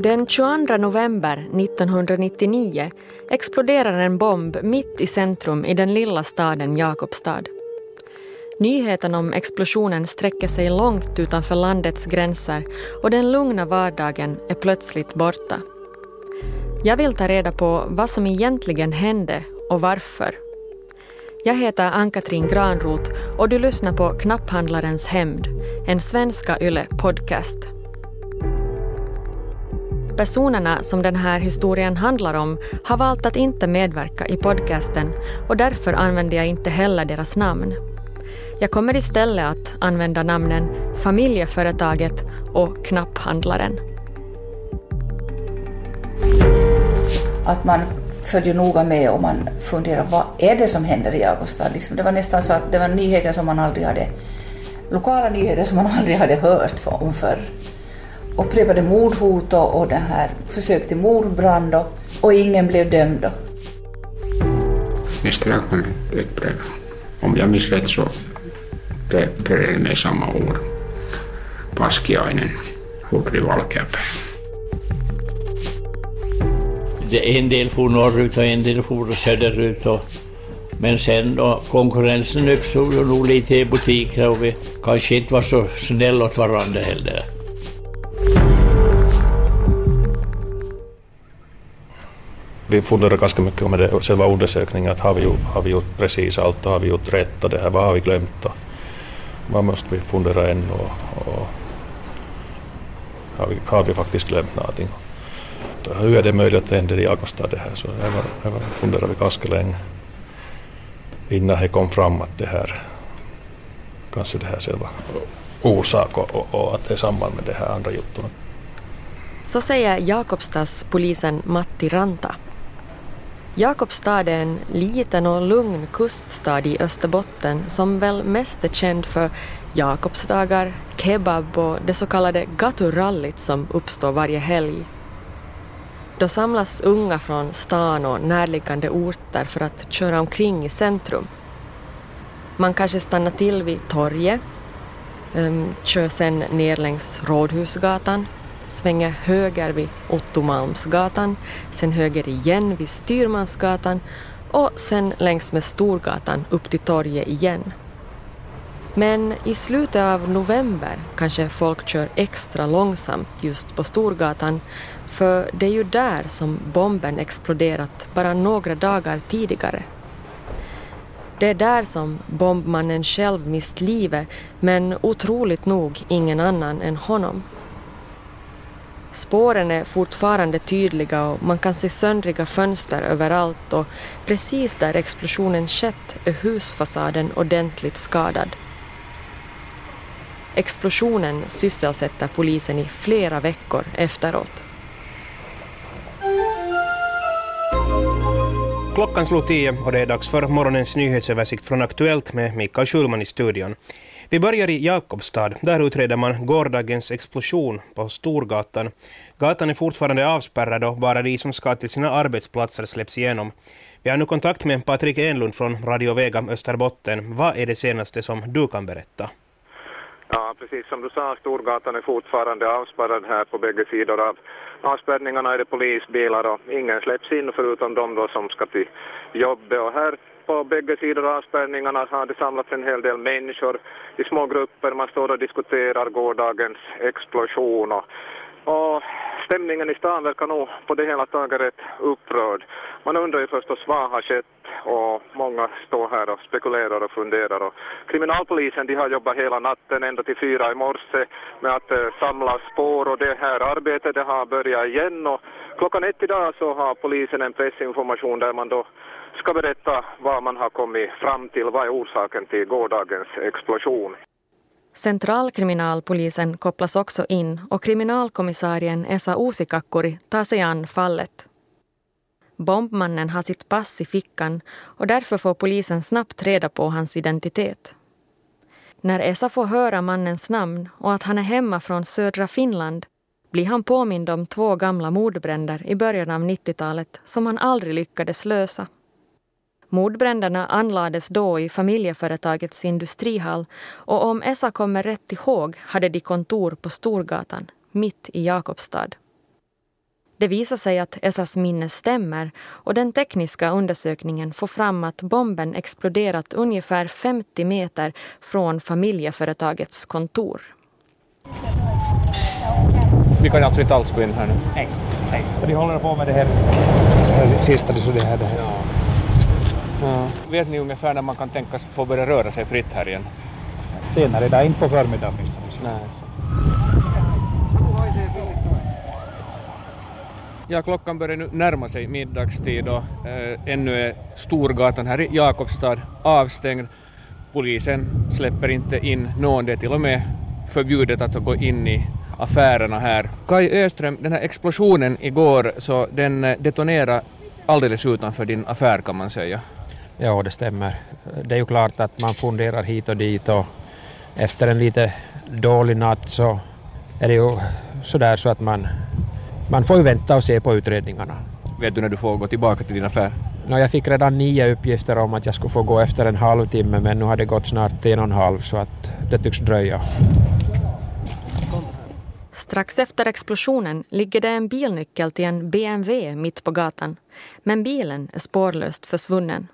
Den 22 november 1999 exploderar en bomb mitt i centrum i den lilla staden Jakobstad. Nyheten om explosionen sträcker sig långt utanför landets gränser och den lugna vardagen är plötsligt borta. Jag vill ta reda på vad som egentligen hände och varför. Jag heter Ann-Katrin Granroth och du lyssnar på Knapphandlarens hämnd, en svenska Yle podcast. Personerna som den här historien handlar om har valt att inte medverka i podcasten och därför använder jag inte heller deras namn. Jag kommer istället att använda namnen Familjeföretaget och Knapphandlaren. Att man följer noga med och man funderar vad är det som händer i Augusta? Liksom, det var nästan så att det var nyheter som man aldrig hade, lokala nyheter som man aldrig hade hört om förr. Upprepade mordhot och, och det här försök till mordbrand och, och ingen blev dömd. Nästa dag kom ett brev. Om jag minns rätt så blev det med samma ord. Paskiainen, Hurri Valkeapää. En del for norrut och en del for söderut. Och, men sen då konkurrensen uppstod ju nog lite i butiker och vi kanske inte var så snälla åt varandra heller. Vi funderar ganska mycket om det, själva undersökningen, att har vi, gjort, har vi gjort precis allt och har vi gjort rätt och det här, vad har vi glömt och vad måste vi fundera ännu? och, och har, vi, har vi faktiskt glömt någonting? Hur är det möjligt att det händer i Jakobstad det här? Så det funderade vi ganska länge innan det kom fram att det här kanske det här själva orsak och, och, och att det är samband med det här andra juttorna. Så säger Jakobstadspolisen Matti Ranta. Jakobstad är en liten och lugn kuststad i Österbotten som väl mest är känd för Jakobsdagar, kebab och det så kallade gaturallyt som uppstår varje helg. Då samlas unga från stan och närliggande orter för att köra omkring i centrum. Man kanske stannar till vid torget, ehm, kör sen ner längs Rådhusgatan svänger höger vid Ottomalmsgatan, sen höger igen vid Styrmansgatan och sen längs med Storgatan upp till torget igen. Men i slutet av november kanske folk kör extra långsamt just på Storgatan för det är ju där som bomben exploderat bara några dagar tidigare. Det är där som bombmannen själv mist livet men otroligt nog ingen annan än honom. Spåren är fortfarande tydliga och man kan se söndriga fönster överallt och precis där explosionen skett är husfasaden ordentligt skadad. Explosionen sysselsätter polisen i flera veckor efteråt. Klockan slog tio och det är dags för morgonens nyhetsöversikt från Aktuellt med Mikael Schulman i studion. Vi börjar i Jakobstad. Där utreder man gårdagens explosion på Storgatan. Gatan är fortfarande avspärrad och bara de som ska till sina arbetsplatser släpps igenom. Vi har nu kontakt med Patrik Enlund från Radio Vega Österbotten. Vad är det senaste som du kan berätta? Ja, precis som du sa, Storgatan är fortfarande avspärrad här på bägge sidor av avspärrningarna är det polisbilar och ingen släpps in förutom de då som ska till jobbet. Och här på bägge sidor av avspärrningarna har det samlats en hel del människor i små grupper. Man står och diskuterar gårdagens explosion. Och, och stämningen i stan verkar nog på det hela taget rätt upprörd. Man undrar ju förstås vad har skett och många står här och spekulerar och funderar. Och kriminalpolisen de har jobbat hela natten ända till fyra i morse med att eh, samla spår och det här arbetet det har börjat igen. Och klockan ett idag så har polisen en pressinformation där man då ska berätta vad man har kommit fram till, vad är orsaken till gårdagens explosion. Centralkriminalpolisen kopplas också in och kriminalkommissarien Esa Uusikakkuri tar sig an fallet. Bombmannen har sitt pass i fickan och därför får polisen snabbt reda på hans identitet. När Esa får höra mannens namn och att han är hemma från södra Finland blir han påmind om två gamla mordbränder i början av 90-talet som han aldrig lyckades lösa. Mordbränderna anlades då i familjeföretagets industrihall och om Esa kommer rätt ihåg hade de kontor på Storgatan, mitt i Jakobstad. Det visar sig att Esas minne stämmer och den tekniska undersökningen får fram att bomben exploderat ungefär 50 meter från familjeföretagets kontor. Vi kan alltså inte alls gå in här nu? Nej, de håller på med det här, sista, det här. Det här. Ja. Vet ni ungefär när man kan tänkas få börja röra sig fritt här igen? Senare idag, inte på förmiddagen Nej. Ja, klockan börjar nu närma sig middagstid och äh, ännu är Storgatan här i Jakobstad avstängd. Polisen släpper inte in någon, det är till och med förbjudet att gå in i affärerna här. Kai Öström, den här explosionen igår, så den eh, detonerade alldeles utanför din affär kan man säga. Ja, det stämmer. Det är ju klart att man funderar hit och dit och efter en lite dålig natt så är det ju sådär så att man, man får ju vänta och se på utredningarna. Vet du när du får gå tillbaka till din affär? No, jag fick redan nio uppgifter om att jag skulle få gå efter en halvtimme men nu har det gått snart en och en halv så att det tycks dröja. Strax efter explosionen ligger det en bilnyckel till en BMW mitt på gatan. Men bilen är spårlöst försvunnen.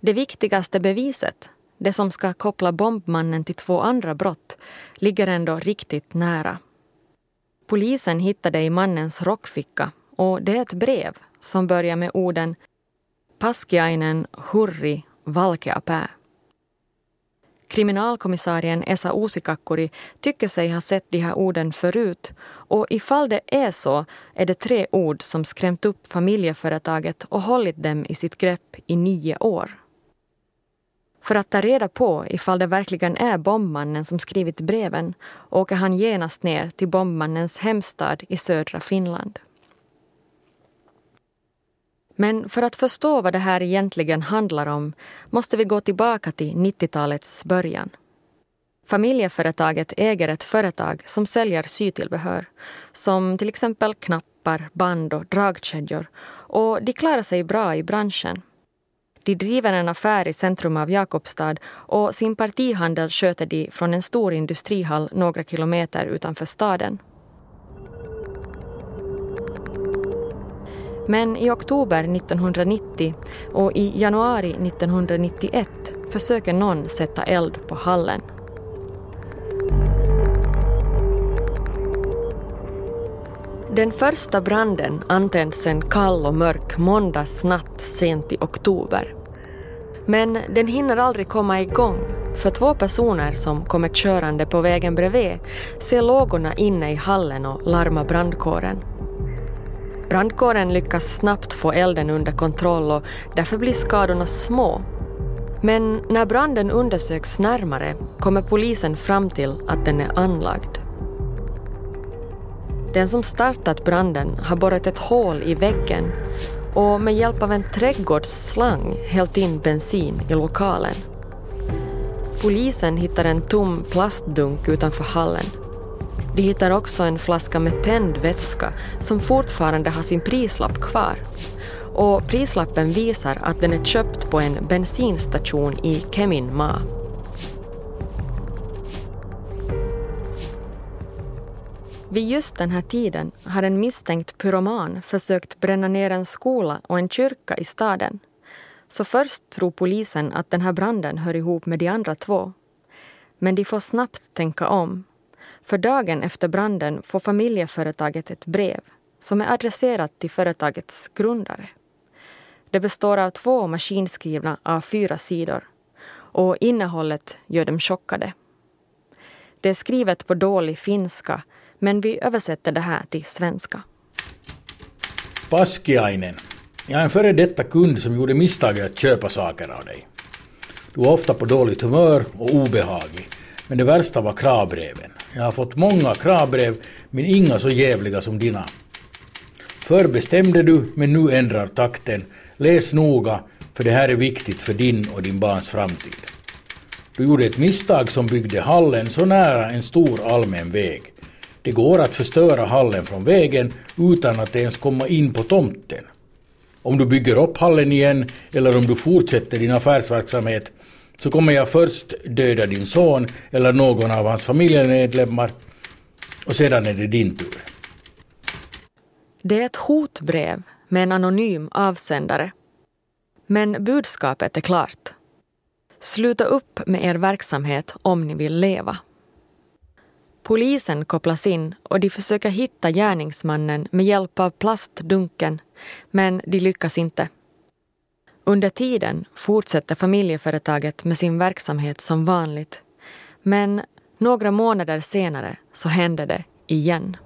Det viktigaste beviset, det som ska koppla bombmannen till två andra brott, ligger ändå riktigt nära. Polisen hittade i mannens rockficka och det är ett brev som börjar med orden Paskiainen hurri valkeapää. Kriminalkommissarien Esa Uusikakkuri tycker sig ha sett de här orden förut och ifall det är så är det tre ord som skrämt upp familjeföretaget och hållit dem i sitt grepp i nio år. För att ta reda på ifall det verkligen är bombmannen som skrivit breven åker han genast ner till bombmannens hemstad i södra Finland. Men för att förstå vad det här egentligen handlar om måste vi gå tillbaka till 90-talets början. Familjeföretaget äger ett företag som säljer sytillbehör som till exempel knappar, band och dragkedjor och de klarar sig bra i branschen. De driver en affär i centrum av Jakobstad och sin partihandel sköter de från en stor industrihall några kilometer utanför staden. Men i oktober 1990 och i januari 1991 försöker någon sätta eld på hallen. Den första branden antänds en kall och mörk måndagsnatt sent i oktober. Men den hinner aldrig komma igång för två personer som kommer körande på vägen bredvid ser lågorna inne i hallen och larmar brandkåren. Brandkåren lyckas snabbt få elden under kontroll och därför blir skadorna små. Men när branden undersöks närmare kommer polisen fram till att den är anlagd. Den som startat branden har borrat ett hål i väggen och med hjälp av en trädgårdsslang hällt in bensin i lokalen. Polisen hittar en tom plastdunk utanför hallen de hittar också en flaska med tänd vätska som fortfarande har sin prislapp kvar. Och prislappen visar att den är köpt på en bensinstation i Keminmaa. Vid just den här tiden har en misstänkt pyroman försökt bränna ner en skola och en kyrka i staden. Så först tror polisen att den här branden hör ihop med de andra två. Men de får snabbt tänka om för dagen efter branden får familjeföretaget ett brev som är adresserat till företagets grundare. Det består av två maskinskrivna av fyra sidor och innehållet gör dem chockade. Det är skrivet på dålig finska men vi översätter det här till svenska. Paskiainen. Jag är en före detta kund som gjorde misstaget att köpa saker av dig. Du var ofta på dåligt humör och obehaglig. Men det värsta var kravbreven. Jag har fått många kravbrev, men inga så jävliga som dina. Förr bestämde du, men nu ändrar takten. Läs noga, för det här är viktigt för din och din barns framtid. Du gjorde ett misstag som byggde hallen så nära en stor allmän väg. Det går att förstöra hallen från vägen utan att ens komma in på tomten. Om du bygger upp hallen igen eller om du fortsätter din affärsverksamhet så kommer jag först döda din son eller någon av hans familjemedlemmar och sedan är det din tur. Det är ett hotbrev med en anonym avsändare. Men budskapet är klart. Sluta upp med er verksamhet om ni vill leva. Polisen kopplas in och de försöker hitta gärningsmannen med hjälp av plastdunken, men de lyckas inte. Under tiden fortsätter familjeföretaget med sin verksamhet som vanligt. Men några månader senare så händer det igen.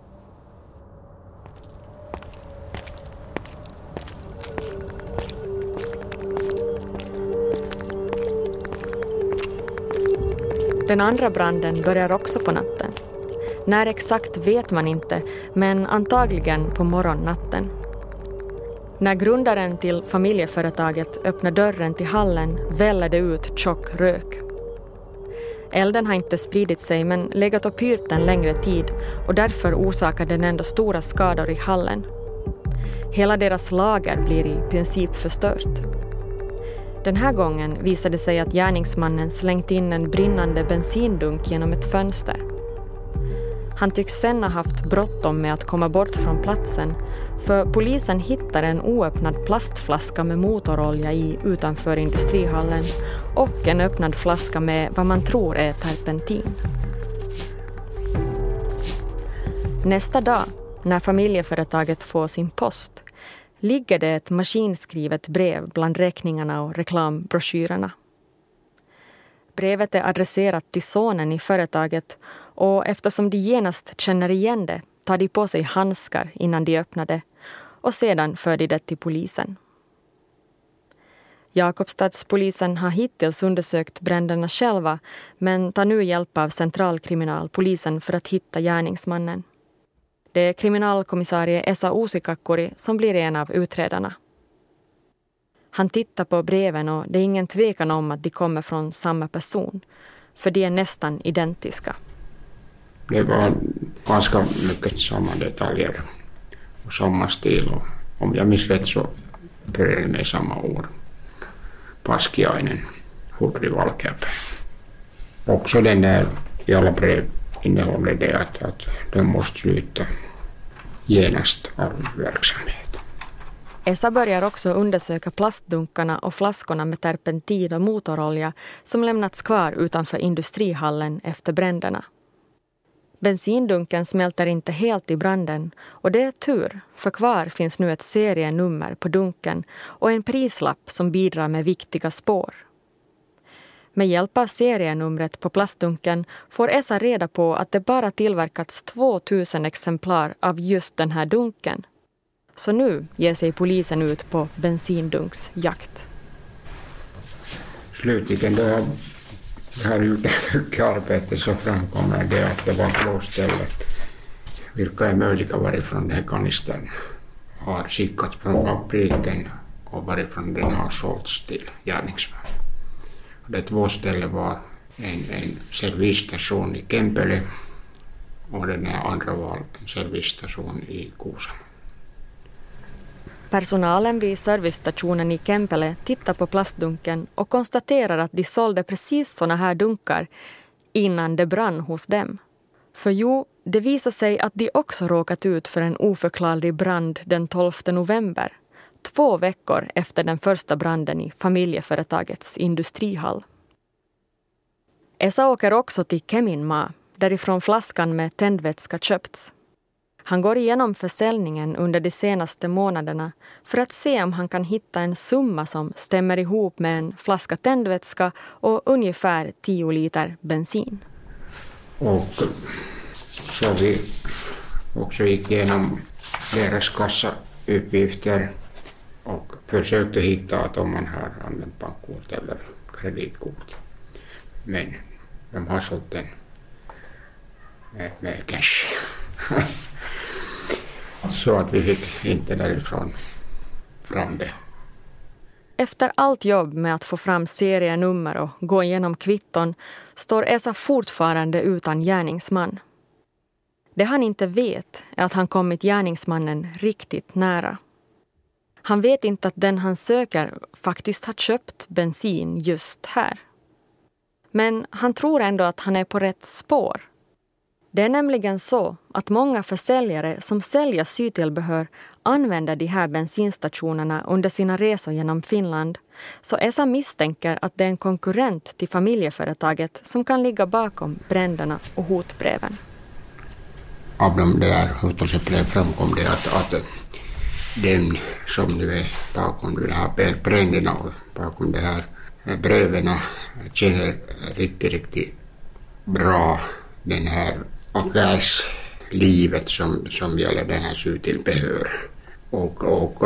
Den andra branden börjar också på natten. När exakt vet man inte, men antagligen på morgonnatten. När grundaren till familjeföretaget öppnar dörren till hallen väller det ut tjock rök. Elden har inte spridit sig men legat och pyrt en längre tid och därför orsakar den ändå stora skador i hallen. Hela deras lager blir i princip förstört. Den här gången visade det sig att gärningsmannen slängt in en brinnande bensindunk genom ett fönster. Han tycks sen ha haft bråttom med att komma bort från platsen för polisen hittar en oöppnad plastflaska med motorolja i utanför industrihallen och en öppnad flaska med vad man tror är terpentin. Nästa dag, när familjeföretaget får sin post, ligger det ett maskinskrivet brev bland räkningarna och reklambroschyrerna. Brevet är adresserat till sonen i företaget och eftersom de genast känner igen det tar de på sig handskar innan de öppnar det och sedan för de det till polisen. Jakobstadspolisen har hittills undersökt bränderna själva men tar nu hjälp av centralkriminalpolisen för att hitta gärningsmannen. Det är kriminalkommissarie Esa Uusikakkuri som blir en av utredarna. Han tittar på breven och det är ingen tvekan om att de kommer från samma person, för de är nästan identiska. Det var ganska mycket samma detaljer och samma stil. Och om jag minns rätt så började med samma år. Paskiainen, Hurri Valkeapää. Också den där i alla brev innehåller det att, att de måste sluta genast all verksamhet. Esa börjar också undersöka plastdunkarna och flaskorna med terpentin och motorolja som lämnats kvar utanför industrihallen efter bränderna. Bensindunken smälter inte helt i branden och det är tur, för kvar finns nu ett serienummer på dunken och en prislapp som bidrar med viktiga spår. Med hjälp av serienumret på plastdunken får Esa reda på att det bara tillverkats 2000 exemplar av just den här dunken. Så nu ger sig polisen ut på bensindunksjakt. Slutligen då jag har gjort mycket arbete så framkommer det att det var två ställen vilka är möjliga varifrån den här kanistern har skickats från fabriken och varifrån den har sålts till gärningsmannen. Det två ställen var en, en servicestation i Kempele och den andra var en servicestation i Kuusamo. Personalen vid servicestationen i Kempele tittar på plastdunken och konstaterar att de sålde precis såna här dunkar innan det brann hos dem. För jo, det visar sig att de också råkat ut för en oförklarlig brand den 12 november två veckor efter den första branden i familjeföretagets industrihall. Esa åker också till Keminmaa, därifrån flaskan med tändvätska köpts. Han går igenom försäljningen under de senaste månaderna för att se om han kan hitta en summa som stämmer ihop med en flaska tändvätska och ungefär 10 liter bensin. Och så vi också gick igenom deras kassauppgifter och försökte hitta att om man har använt bankkort eller kreditkort. Men de har sålt den med, med cash. så att vi fick inte därifrån fram det. Efter allt jobb med att få fram serienummer och gå igenom kvitton står Esa fortfarande utan gärningsman. Det han inte vet är att han kommit gärningsmannen riktigt nära. Han vet inte att den han söker faktiskt har köpt bensin just här. Men han tror ändå att han är på rätt spår. Det är nämligen så att många försäljare som säljer sytillbehör använder de här bensinstationerna under sina resor genom Finland. Så Esa misstänker att det är en konkurrent till familjeföretaget som kan ligga bakom bränderna och hotbreven. Av de där hotelsebreven framkom det att, att den som nu är bakom de här bränderna och bakom de här breven känner riktigt, riktigt bra den här affärslivet som, som gäller den här sytillbehör. Och, och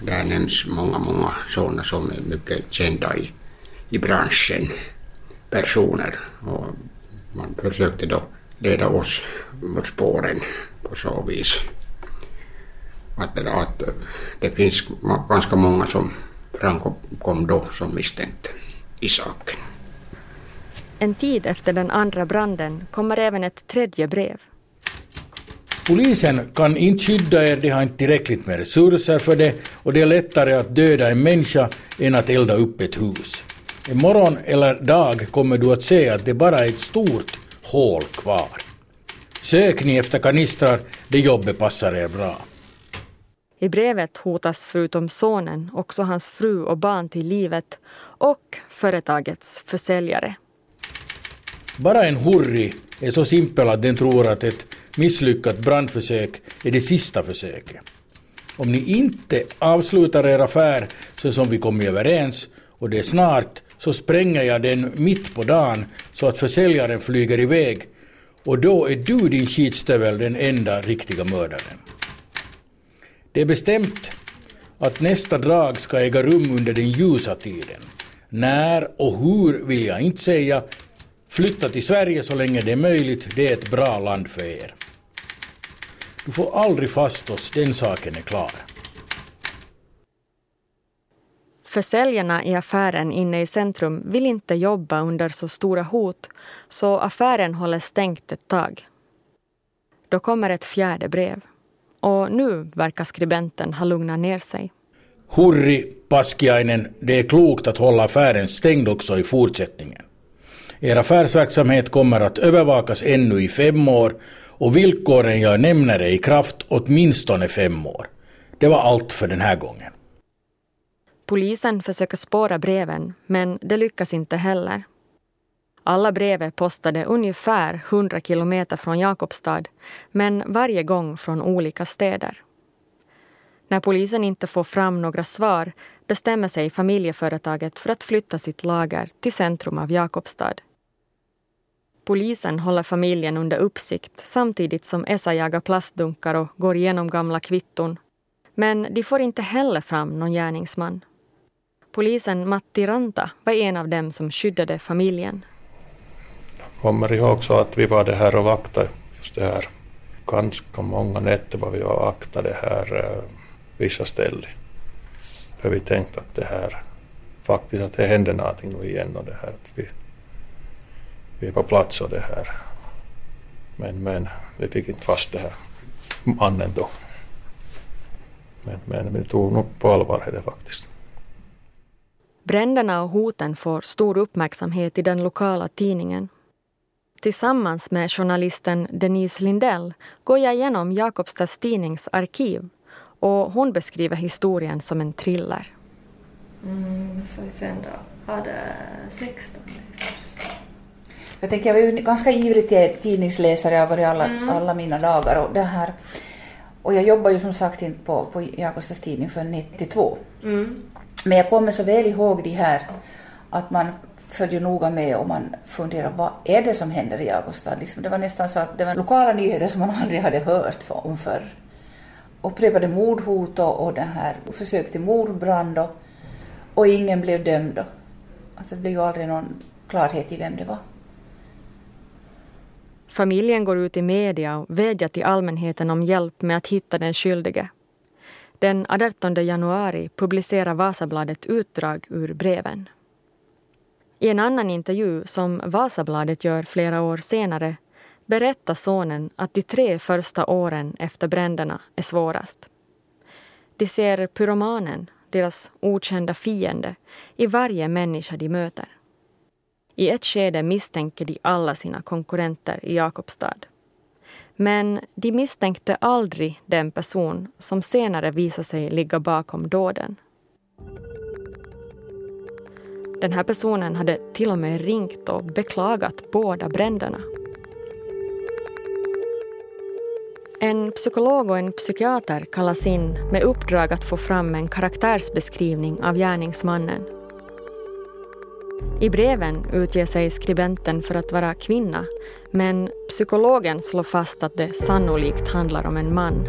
där nämns många, många sådana som är mycket kända i, i branschen, personer. Och man försökte då leda oss mot spåren på så vis. Att, att det finns ganska många som framkom då som misstänkt i saken. En tid efter den andra branden kommer även ett tredje brev. Polisen kan inte skydda er, de har inte tillräckligt med resurser för det och det är lättare att döda en människa än att elda upp ett hus. Imorgon eller dag kommer du att se att det bara är ett stort hål kvar. Sök ni efter kanistrar, det jobbet passar er bra. I brevet hotas förutom sonen också hans fru och barn till livet och företagets försäljare. Bara en hurri är så simpel att den tror att ett misslyckat brandförsök är det sista försöket. Om ni inte avslutar er affär så som vi kom överens och det är snart så spränger jag den mitt på dagen så att försäljaren flyger iväg och då är du din skitstövel den enda riktiga mördaren. Det är bestämt att nästa drag ska äga rum under den ljusa tiden. När och hur vill jag inte säga. Flytta till Sverige så länge det är möjligt, det är ett bra land för er. Du får aldrig fast oss, den saken är klar. Försäljarna i affären inne i centrum vill inte jobba under så stora hot så affären håller stängt ett tag. Då kommer ett fjärde brev. Och nu verkar skribenten ha lugnat ner sig. Hurri Paskiainen, det är klokt att hålla affären stängd också i fortsättningen. Er affärsverksamhet kommer att övervakas ännu i fem år och villkoren jag nämner är i kraft åtminstone fem år. Det var allt för den här gången. Polisen försöker spåra breven, men det lyckas inte heller. Alla brev är postade ungefär 100 kilometer från Jakobstad, men varje gång från olika städer. När polisen inte får fram några svar bestämmer sig familjeföretaget för att flytta sitt lager till centrum av Jakobstad. Polisen håller familjen under uppsikt samtidigt som Esa jagar plastdunkar och går igenom gamla kvitton. Men de får inte heller fram någon gärningsman. Polisen Matti Ranta var en av dem som skyddade familjen. Jag kommer ihåg så att vi var det här och vaktade just det här. Ganska många nätter var vi och vaktade det här eh, vissa ställen. För vi tänkte att det här faktiskt att det hände någonting nu igen och det här att vi, vi är på plats och det här. Men, men vi fick inte fast det här mannen då. Men, men vi tog nog på allvar det faktiskt. Bränderna och hoten får stor uppmärksamhet i den lokala tidningen. Tillsammans med journalisten Denise Lindell går jag igenom Jakobstads tidnings arkiv och hon beskriver historien som en thriller. Mm, får vi sen då. Ja, det 16 jag tänker, jag var ju ganska ivrig tidningsläsare, jag har varit alla, mm. alla mina dagar och det här. Och jag jobbar ju som sagt inte på, på Jakobstads tidning för 92. Mm. Men jag kommer så väl ihåg de här att man följer noga med och man funderar vad är det som händer i Jakobstad? Liksom, det var nästan så att det var lokala nyheter som man aldrig hade hört om förr. Upprepade mordhot och, och den här försök till mordbrand och, och ingen blev dömd. Alltså det blev ju aldrig någon klarhet i vem det var. Familjen går ut i media och vädjar till allmänheten om hjälp med att hitta den skyldige. Den 18 januari publicerar Vasabladet utdrag ur breven. I en annan intervju som Vasabladet gör flera år senare berättar sonen att de tre första åren efter bränderna är svårast. De ser pyromanen, deras okända fiende, i varje människa de möter. I ett skede misstänker de alla sina konkurrenter i Jakobstad. Men de misstänkte aldrig den person som senare visade sig ligga bakom dåden. Den här personen hade till och med ringt och beklagat båda bränderna. En psykolog och en psykiater kallas in med uppdrag att få fram en karaktärsbeskrivning av gärningsmannen. I breven utger sig skribenten för att vara kvinna men psykologen slår fast att det sannolikt handlar om en man.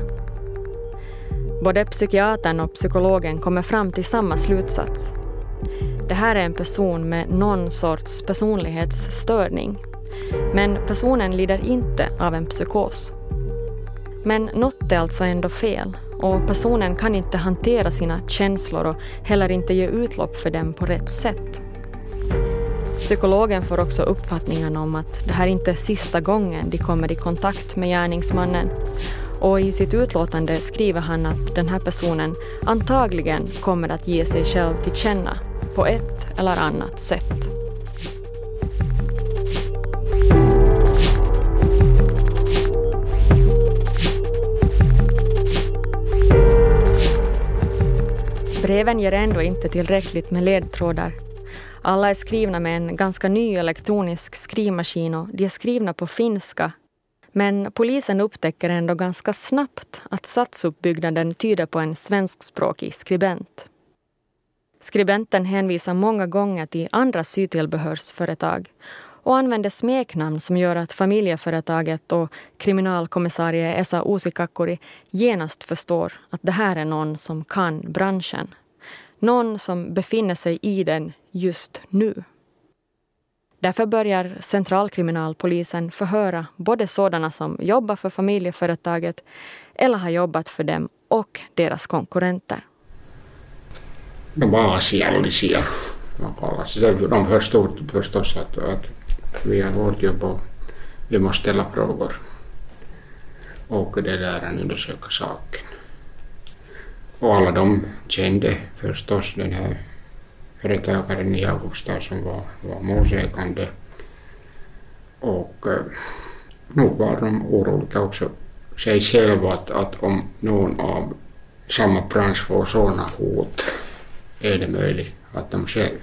Både psykiatern och psykologen kommer fram till samma slutsats. Det här är en person med någon sorts personlighetsstörning. Men personen lider inte av en psykos. Men något är alltså ändå fel och personen kan inte hantera sina känslor och heller inte ge utlopp för dem på rätt sätt. Psykologen får också uppfattningen om att det här inte är sista gången de kommer i kontakt med gärningsmannen och i sitt utlåtande skriver han att den här personen antagligen kommer att ge sig själv till känna på ett eller annat sätt. Breven ger ändå inte tillräckligt med ledtrådar. Alla är skrivna med en ganska ny elektronisk skrivmaskin och de är skrivna på finska. Men polisen upptäcker ändå ganska snabbt att satsuppbyggnaden tyder på en svenskspråkig skribent. Skribenten hänvisar många gånger till andra sytillbehörsföretag och använder smeknamn som gör att familjeföretaget och kriminalkommissarie Esa Uusikakkuri genast förstår att det här är någon som kan branschen. Någon som befinner sig i den just nu. Därför börjar centralkriminalpolisen förhöra både sådana som jobbar för familjeföretaget eller har jobbat för dem och deras konkurrenter. De var asiallisia, De förstod förstås att, att vi har vårt jobb och vi måste ställa frågor och det där undersöka saken. Och alla de kände förstås den här företagaren i Augusta som var, var målsägande. Och eh, nog var de oroliga också sig själva att, att om någon av samma bransch får sådana hot är det möjligt att de själv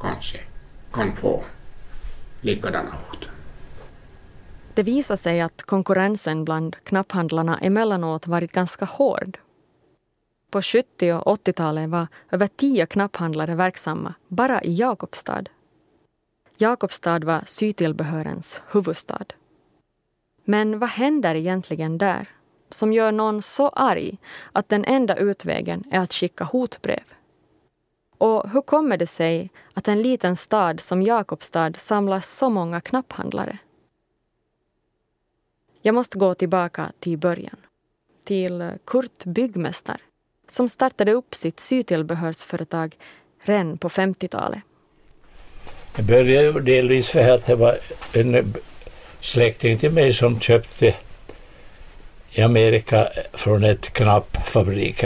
kanske kan få likadana hot. Det visar sig att konkurrensen bland knapphandlarna emellanåt varit ganska hård. På 70 och 80-talen var över tio knapphandlare verksamma bara i Jakobstad. Jakobstad var sytillbehörens huvudstad. Men vad händer egentligen där som gör någon så arg att den enda utvägen är att skicka hotbrev? Och hur kommer det sig att en liten stad som Jakobstad samlar så många knapphandlare? Jag måste gå tillbaka till början. Till Kurt Byggmästare som startade upp sitt sytillbehörsföretag redan på 50-talet. Det började delvis för att det var en släkting till mig som köpte i Amerika från ett knappfabrik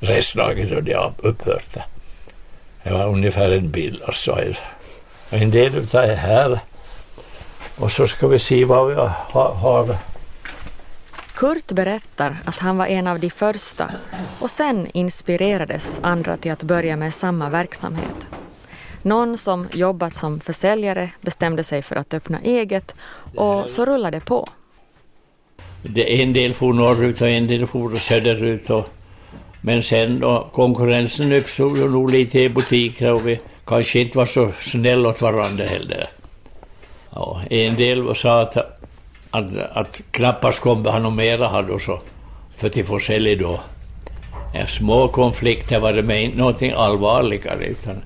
Restlaget och det upphörde. Det var ungefär en bil alltså. En del av det här. Och så ska vi se vad vi har, har Kurt berättar att han var en av de första och sen inspirerades andra till att börja med samma verksamhet. Någon som jobbat som försäljare bestämde sig för att öppna eget och så rullade det på. En del for norrut och en del for söderut. Och, men sen då konkurrensen uppstod ju nog lite i butiker och vi kanske inte var så snälla åt varandra heller. Ja, en del sa att att, att knappast kommer han och mera hade så för att få sälja då. Ja, små konflikter var det med inte någonting allvarligare utan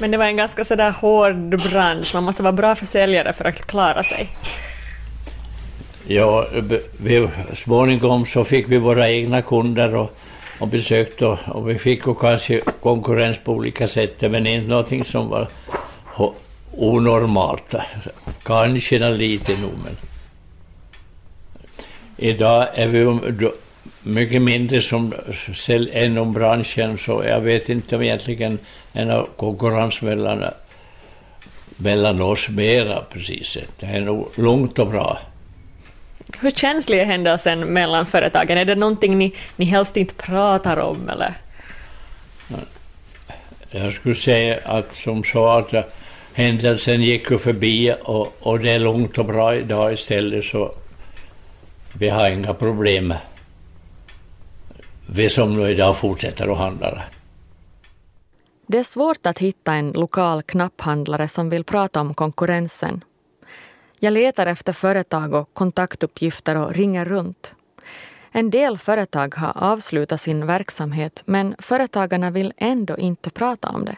men det var en ganska sådär hård bransch, man måste vara bra försäljare för att klara sig. Ja, vi, småningom så fick vi våra egna kunder och, och besökte och, och vi fick ju kanske konkurrens på olika sätt, men inte någonting som var onormalt. Kanske lite nog, men idag är vi mycket mindre som inom branschen, så jag vet inte om egentligen en konkurrens mellan, mellan oss mera precis. Det är nog lugnt och bra. hur känslig är händelsen mellan företagen? Är det någonting ni, ni helst inte pratar om eller? Jag skulle säga att som så att händelsen gick ju förbi och, och det är lugnt och bra idag istället så vi har inga problem. Vi som nu idag fortsätter att handla. Det är svårt att hitta en lokal knapphandlare som vill prata om konkurrensen. Jag letar efter företag och kontaktuppgifter och ringer runt. En del företag har avslutat sin verksamhet men företagarna vill ändå inte prata om det.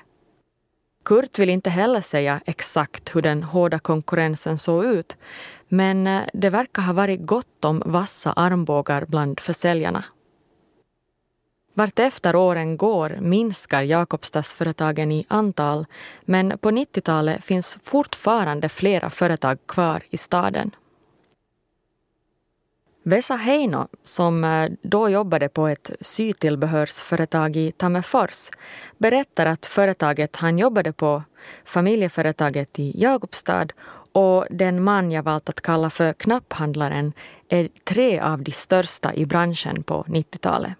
Kurt vill inte heller säga exakt hur den hårda konkurrensen såg ut men eh, det verkar ha varit gott om vassa armbågar bland försäljarna. Vartefter åren går minskar Jakobstadsföretagen i antal men på 90-talet finns fortfarande flera företag kvar i staden. Vesa Heino, som eh, då jobbade på ett sytillbehörsföretag i Tammerfors, berättar att företaget han jobbade på, familjeföretaget i Jakobstad och den man jag valt att kalla för knapphandlaren är tre av de största i branschen på 90-talet.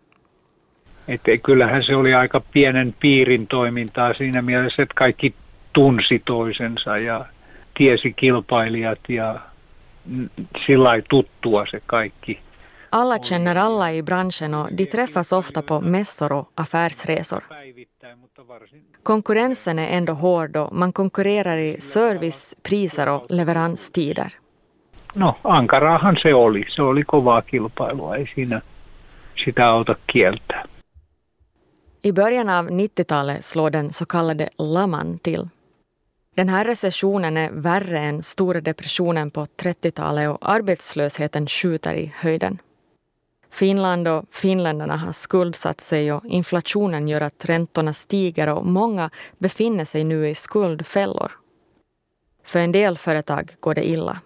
Että kyllähän se oli aika pienen piirin toimintaa siinä mielessä, että kaikki tunsi toisensa ja tiesi kilpailijat ja sillä tuttua se kaikki. Alla känner alla i branschen och de träffas ofta på mässor och affärsresor. Konkurrensen är ändå hård och man konkurrerar i service, priser och leveranstider. No, ankaraahan se oli. Se oli kovaa kilpailua, ei siinä sitä auta kieltää. I början av 90-talet slår den så kallade laman till. Den här recessionen är värre än stora depressionen på 30-talet och arbetslösheten skjuter i höjden. Finland och finländarna har skuldsatt sig och inflationen gör att räntorna stiger och många befinner sig nu i skuldfällor. För en del företag går det illa.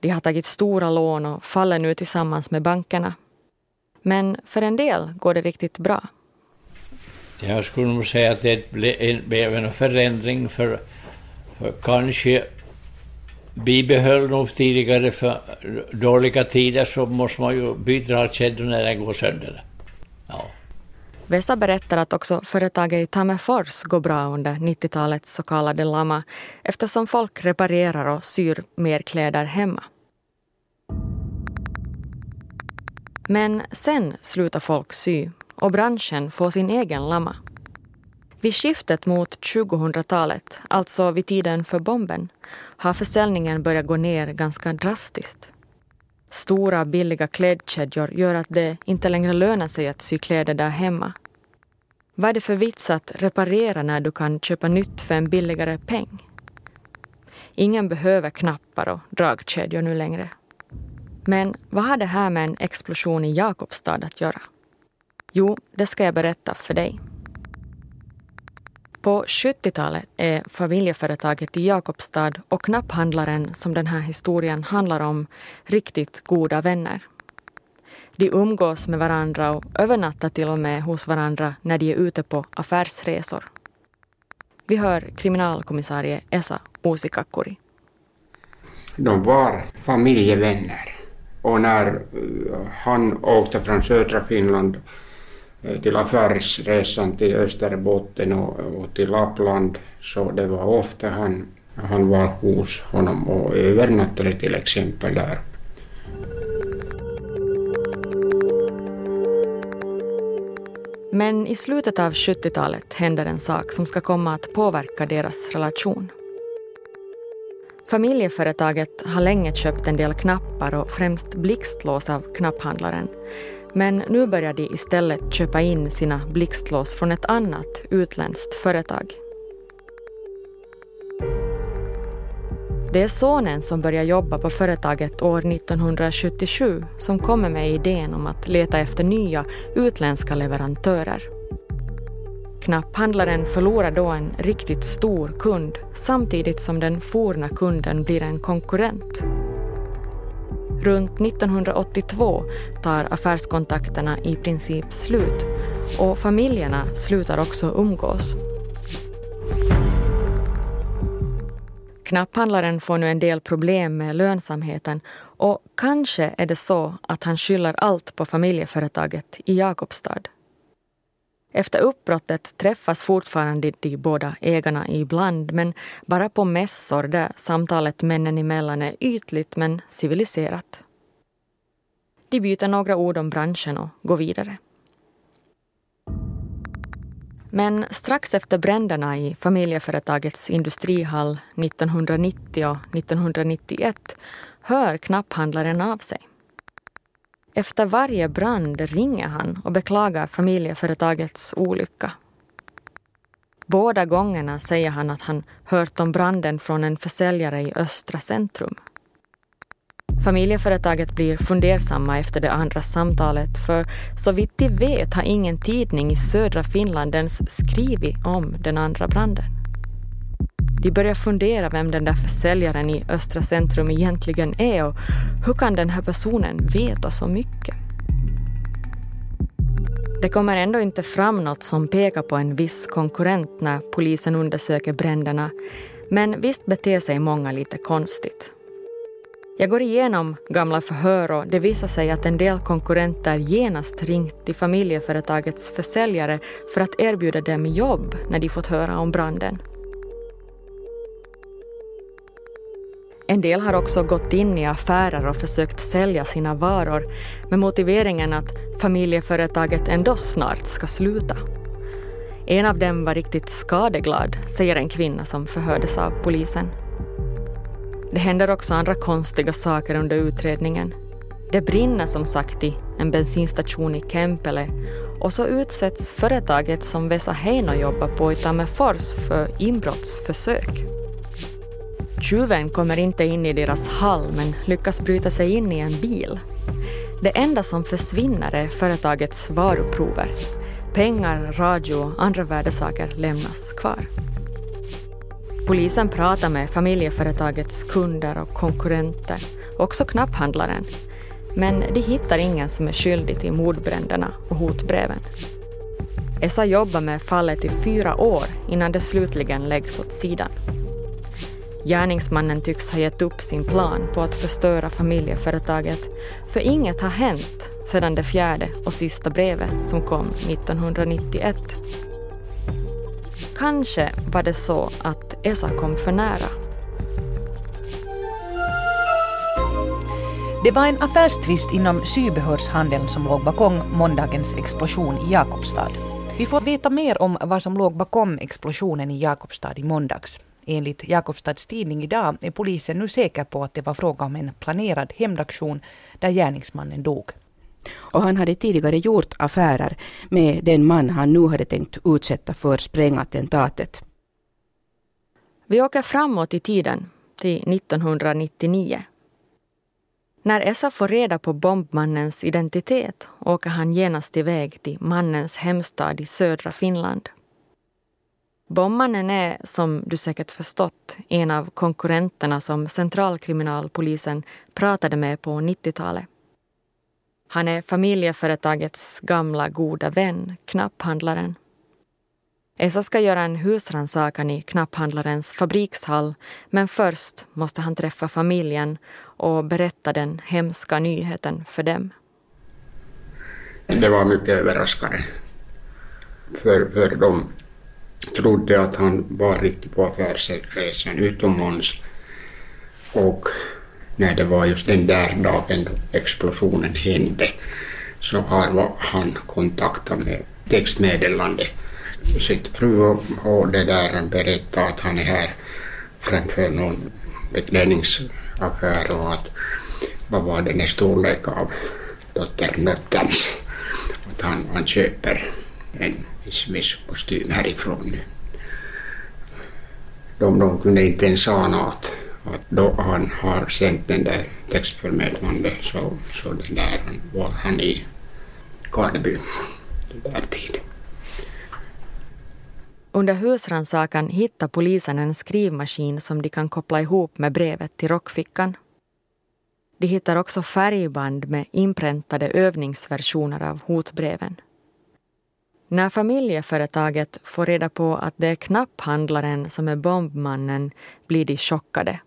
De har tagit stora lån och faller nu tillsammans med bankerna. Men för en del går det riktigt bra. Jag skulle nog säga att det blev en förändring för, kanske bibehöll nog tidigare för dåliga tider så måste man ju byta kedjor när den går sönder. Ja. Vesa berättar att också företaget i Tammerfors går bra under 90-talets så kallade lama eftersom folk reparerar och syr mer kläder hemma. Men sen slutar folk sy och branschen får sin egen lama. Vid skiftet mot 2000-talet, alltså vid tiden för bomben, har försäljningen börjat gå ner ganska drastiskt. Stora billiga klädkedjor gör att det inte längre lönar sig att sy kläder där hemma. Vad är det för vits att reparera när du kan köpa nytt för en billigare peng? Ingen behöver knappar och dragkedjor nu längre. Men vad har det här med en explosion i Jakobstad att göra? Jo, det ska jag berätta för dig. På 70-talet är familjeföretaget i Jakobstad och knapphandlaren som den här historien handlar om riktigt goda vänner. De umgås med varandra och övernattar till och med hos varandra när de är ute på affärsresor. Vi hör kriminalkommissarie Esa Uusikakkuri. De var familjevänner och när eh, han åkte från södra Finland till affärsresan till Österbotten och, och till Lappland så det var ofta han, han var hos honom och övernattade till exempel där. Men i slutet av 70-talet händer en sak som ska komma att påverka deras relation. Familjeföretaget har länge köpt en del knappar och främst blixtlås av knapphandlaren men nu börjar de istället köpa in sina blixtlås från ett annat utländskt företag. Det är sonen som börjar jobba på företaget år 1977 som kommer med idén om att leta efter nya utländska leverantörer. Knapphandlaren förlorar då en riktigt stor kund samtidigt som den forna kunden blir en konkurrent. Runt 1982 tar affärskontakterna i princip slut och familjerna slutar också umgås. Knapphandlaren får nu en del problem med lönsamheten Och kanske är det så att han skyller allt på familjeföretaget i Jakobstad. Efter uppbrottet träffas fortfarande de båda ägarna ibland men bara på mässor där samtalet männen emellan är ytligt men civiliserat. De byter några ord om branschen och går vidare. Men strax efter bränderna i familjeföretagets industrihall 1990 och 1991 hör knapphandlaren av sig. Efter varje brand ringer han och beklagar familjeföretagets olycka. Båda gångerna säger han att han hört om branden från en försäljare i Östra centrum. Familjeföretaget blir fundersamma efter det andra samtalet för så vitt de vet har ingen tidning i södra Finland ens skrivit om den andra branden. De börjar fundera vem den där försäljaren i Östra centrum egentligen är och hur kan den här personen veta så mycket? Det kommer ändå inte fram något som pekar på en viss konkurrent när polisen undersöker bränderna, men visst beter sig många lite konstigt. Jag går igenom gamla förhör och det visar sig att en del konkurrenter genast ringt till familjeföretagets försäljare för att erbjuda dem jobb när de fått höra om branden. En del har också gått in i affärer och försökt sälja sina varor med motiveringen att familjeföretaget ändå snart ska sluta. En av dem var riktigt skadeglad, säger en kvinna som förhördes av polisen. Det händer också andra konstiga saker under utredningen. Det brinner som sagt i en bensinstation i Kempele och så utsätts företaget som Vesa Heino jobbar på i Tammerfors för inbrottsförsök. Tjuven kommer inte in i deras hall men lyckas bryta sig in i en bil. Det enda som försvinner är företagets varuprover. Pengar, radio och andra värdesaker lämnas kvar. Polisen pratar med familjeföretagets kunder och konkurrenter, också knapphandlaren. Men de hittar ingen som är skyldig till mordbränderna och hotbreven. Essa jobbar med fallet i fyra år innan det slutligen läggs åt sidan. Gärningsmannen tycks ha gett upp sin plan på att förstöra familjeföretaget, för inget har hänt sedan det fjärde och sista brevet som kom 1991. Kanske var det så att Esa kom för nära. Det var en affärstvist inom sybehörshandeln som låg bakom måndagens explosion i Jakobstad. Vi får veta mer om vad som låg bakom explosionen i Jakobstad i måndags. Enligt Jakobstads tidning idag är polisen nu säker på att det var fråga om en planerad hämndaktion där gärningsmannen dog. Och han hade tidigare gjort affärer med den man han nu hade tänkt utsätta för sprängattentatet. Vi åker framåt i tiden, till 1999. När Essa får reda på bombmannens identitet åker han genast iväg till mannens hemstad i södra Finland. Bombmannen är, som du säkert förstått, en av konkurrenterna som centralkriminalpolisen pratade med på 90-talet. Han är familjeföretagets gamla goda vän, knapphandlaren. Esa ska göra en husrannsakan i knapphandlarens fabrikshall men först måste han träffa familjen och berätta den hemska nyheten för dem. Det var mycket överraskande för, för dem trodde att han var riktigt på affärsresan utomlands. Och när det var just den där dagen då explosionen hände så har han kontaktat med textmeddelande sitt fru och det där han berättade att han är här framför någon beklädningsaffär och att vad var den i storlek av dotternötterns att han, han köper en viss, härifrån. De, de kunde inte ens ana att, att då han har sänt den där textförmedlande så, så den där var han i Karleby den där tiden. Under husrannsakan hittar polisen en skrivmaskin som de kan koppla ihop med brevet till rockfickan. De hittar också färgband med inpräntade övningsversioner av hotbreven. När familjeföretaget får reda på att det är knapphandlaren som är bombmannen blir de chockade.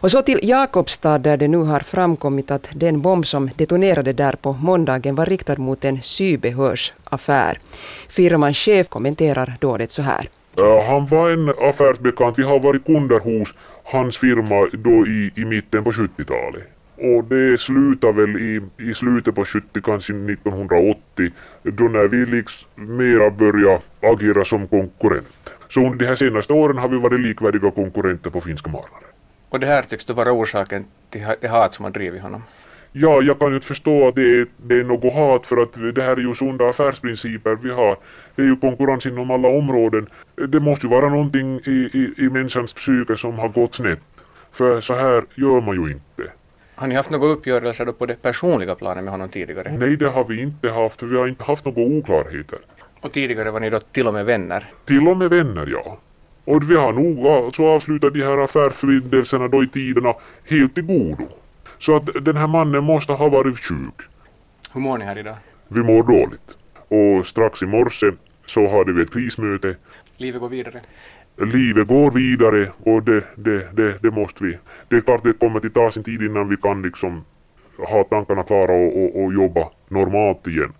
Och så till Jakobstad där det nu har framkommit att den bomb som detonerade där på måndagen var riktad mot en sybehörsaffär. Firmans chef kommenterar dådet så här. Han var en affärsbekant. Vi har varit kunder hos hans firma då i, i mitten på 70-talet. Och det slutade väl i, i slutet på 70, kanske 1980, då när vi liksom mera började agera som konkurrent. Så under de här senaste åren har vi varit likvärdiga konkurrenter på finska marknaden. Och det här tycks då vara orsaken till det hat som har drivit honom? Ja, jag kan ju inte förstå att det är, det är något hat för att det här är ju sunda affärsprinciper vi har. Det är ju konkurrens inom alla områden. Det måste ju vara någonting i, i, i människans psyke som har gått snett. För så här gör man ju inte. Har ni haft några uppgörelser då på det personliga planet med honom tidigare? Nej, det har vi inte haft, för vi har inte haft några oklarheter. Och tidigare var ni då till och med vänner? Till och med vänner, ja. Och vi har nog alltså avslutat de här affärsförbindelserna då i tiderna helt i godo. Så att den här mannen måste ha varit sjuk. Hur mår ni här idag? Vi mår dåligt. Och strax i morse så hade vi ett krismöte. Livet går vidare? Livet går vidare och det, det, det, det måste vi. Det är klart det kommer att ta sin tid innan vi kan liksom ha tankarna klara och, och, och jobba normalt igen.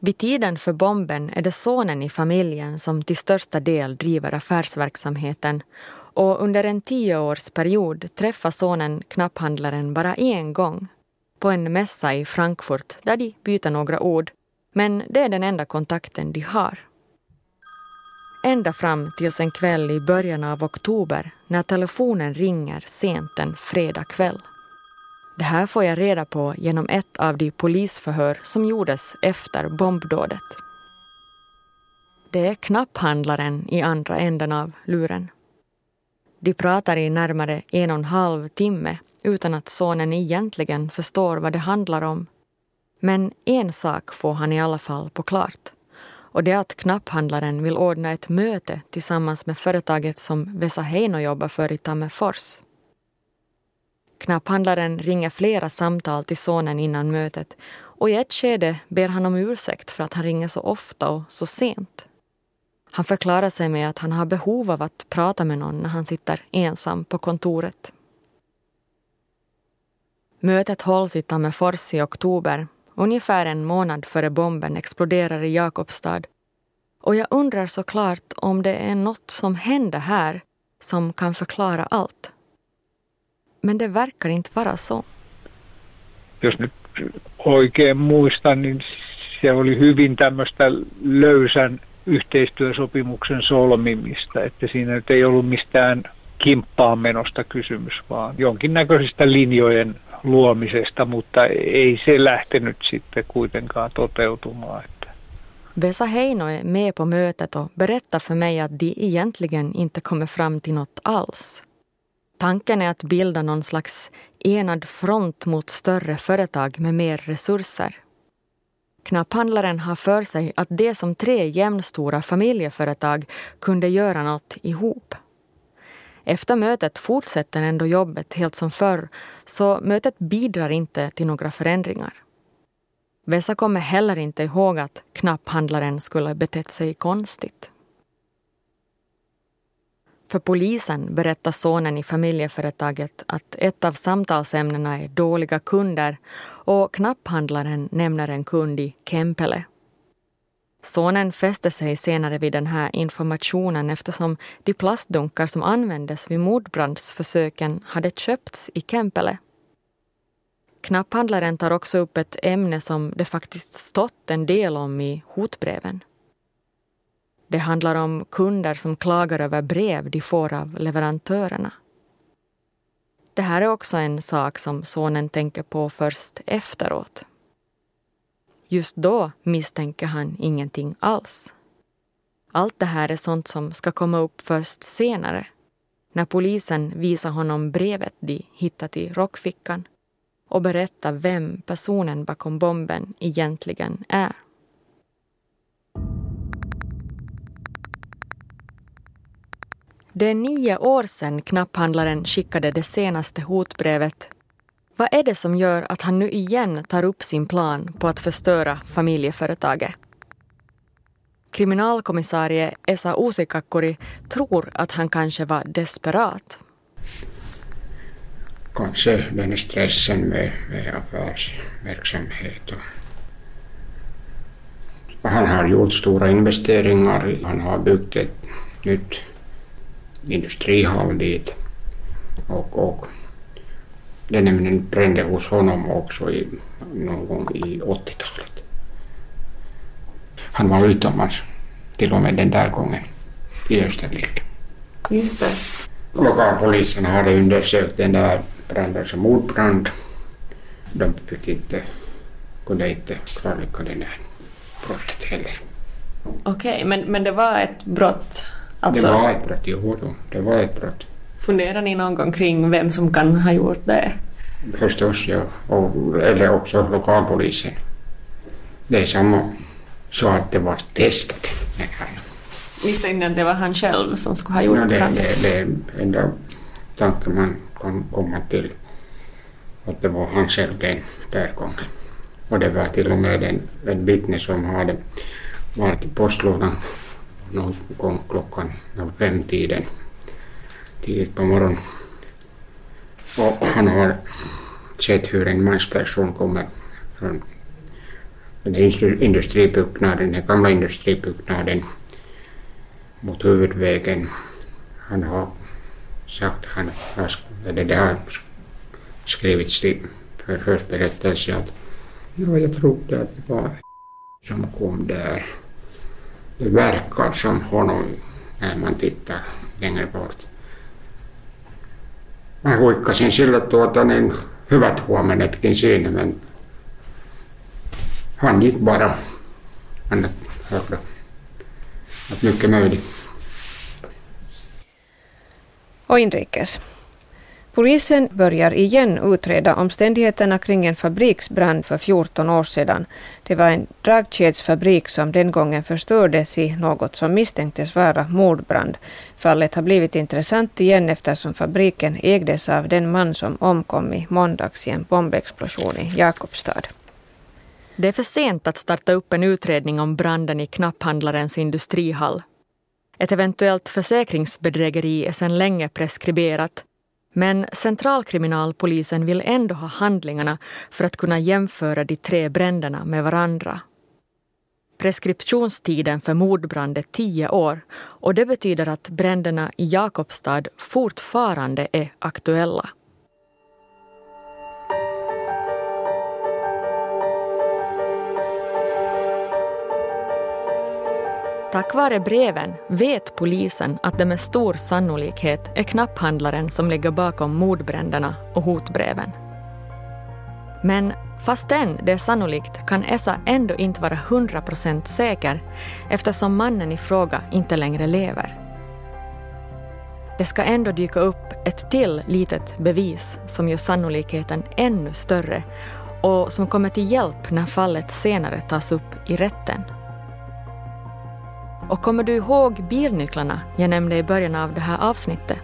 Vid tiden för bomben är det sonen i familjen som till största del driver affärsverksamheten och under en tioårsperiod träffar sonen knapphandlaren bara en gång på en mässa i Frankfurt där de byter några ord. Men det är den enda kontakten de har. Ända fram tills en kväll i början av oktober när telefonen ringer sent en fredag kväll. Det här får jag reda på genom ett av de polisförhör som gjordes efter bombdådet. Det är knapphandlaren i andra änden av luren. De pratar i närmare en och en halv timme utan att sonen egentligen förstår vad det handlar om. Men en sak får han i alla fall på klart. Och det är att knapphandlaren vill ordna ett möte tillsammans med företaget som Vesa Heino jobbar för i Tammerfors. Knapphandlaren ringer flera samtal till sonen innan mötet och i ett skede ber han om ursäkt för att han ringer så ofta och så sent. Han förklarar sig med att han har behov av att prata med någon när han sitter ensam på kontoret. Mötet hålls i Tammerfors i oktober, ungefär en månad före bomben exploderar i Jakobstad. Och jag undrar såklart om det är något som händer här som kan förklara allt. Men det verkar inte vara så. Jos nyt oikein muistan, niin se oli hyvin tämmöistä löysän yhteistyösopimuksen solmimista, että siinä nyt ei ollut mistään kimppaan menosta kysymys, vaan jonkinnäköisistä linjojen luomisesta, mutta ei se lähtenyt sitten kuitenkaan toteutumaan. Vesa Heino är med på mötet och berättar för mig att de egentligen inte kommer fram till något alls. Tanken är att bilda någon slags enad front mot större företag med mer resurser. Knapphandlaren har för sig att det som tre jämnstora familjeföretag kunde göra något ihop. Efter mötet fortsätter ändå jobbet helt som förr så mötet bidrar inte till några förändringar. Vesa kommer heller inte ihåg att knapphandlaren skulle betett sig konstigt. För polisen berättar sonen i familjeföretaget att ett av samtalsämnena är dåliga kunder och knapphandlaren nämner en kund i Kempele. Sonen fäste sig senare vid den här informationen eftersom de plastdunkar som användes vid mordbrandsförsöken hade köpts i Kempele. Knapphandlaren tar också upp ett ämne som det faktiskt stått en del om i hotbreven. Det handlar om kunder som klagar över brev de får av leverantörerna. Det här är också en sak som sonen tänker på först efteråt. Just då misstänker han ingenting alls. Allt det här är sånt som ska komma upp först senare när polisen visar honom brevet de hittat i rockfickan och berättar vem personen bakom bomben egentligen är. Det är nio år sedan knapphandlaren skickade det senaste hotbrevet. Vad är det som gör att han nu igen tar upp sin plan på att förstöra familjeföretaget? Kriminalkommissarie Esa Uusikakkuri tror att han kanske var desperat. kanske den stressen med, med affärsverksamhet. Och han har gjort stora investeringar. Han har byggt ett nytt industrihall dit. Och, och det nämligen brände hos honom också i, någon gång i 80-talet. Han var utomlands till och med den där gången i Österrike. Just det. Lokalpolisen hade undersökt den där branden som mordbrand. De fick inte, kunde inte klarlägga den där brottet heller. Okej, okay, men, men det var ett brott? Alltså, det var ett brott, jo, det var ett brott. Funderar ni någon gång kring vem som kan ha gjort det? Förstås, ja. Och, eller också lokalpolisen. Det är samma så att det var testat. Misstänkte ni att det var han själv som skulle ha gjort no, det? Det, det är enda tanken man kan komma till. Att det var han själv den där gången. Och det var till och med en, en vittne som hade varit i postlådan någon gång klockan fem-tiden tidigt på morgonen. Och han har sett hur en mansperson kommer från den industribyggnaden, den gamla industribyggnaden mot huvudvägen. Han har sagt, han har, det har skrivits till förhörsberättelse att ja, jag trodde att det var som kom där. Det verkar som honom när man tittar längre bort. Mä huikkasin sille tuota niin hyvät huomenetkin siinä, men han gick bara. Han hörde att. Polisen börjar igen utreda omständigheterna kring en fabriksbrand för 14 år sedan. Det var en dragkedsfabrik som den gången förstördes i något som misstänktes vara mordbrand. Fallet har blivit intressant igen eftersom fabriken ägdes av den man som omkom i måndags i en bombexplosion i Jakobstad. Det är för sent att starta upp en utredning om branden i knapphandlarens industrihall. Ett eventuellt försäkringsbedrägeri är sedan länge preskriberat men centralkriminalpolisen vill ändå ha handlingarna för att kunna jämföra de tre bränderna med varandra. Preskriptionstiden för mordbrand är tio år och det betyder att bränderna i Jakobstad fortfarande är aktuella. Tack vare breven vet polisen att det med stor sannolikhet är knapphandlaren som ligger bakom mordbränderna och hotbreven. Men fastän det är sannolikt kan Essa ändå inte vara 100% säker eftersom mannen i fråga inte längre lever. Det ska ändå dyka upp ett till litet bevis som gör sannolikheten ännu större och som kommer till hjälp när fallet senare tas upp i rätten. Och kommer du ihåg bilnycklarna jag nämnde i början av det här avsnittet?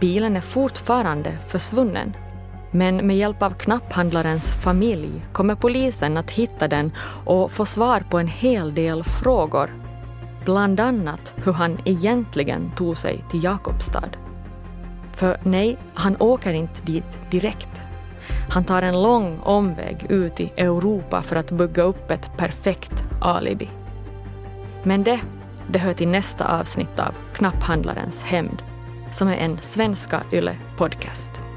Bilen är fortfarande försvunnen. Men med hjälp av knapphandlarens familj kommer polisen att hitta den och få svar på en hel del frågor. Bland annat hur han egentligen tog sig till Jakobstad. För nej, han åker inte dit direkt. Han tar en lång omväg ut i Europa för att bygga upp ett perfekt alibi. Men det, det hör till nästa avsnitt av Knapphandlarens hämnd, som är en Svenska Yle podcast.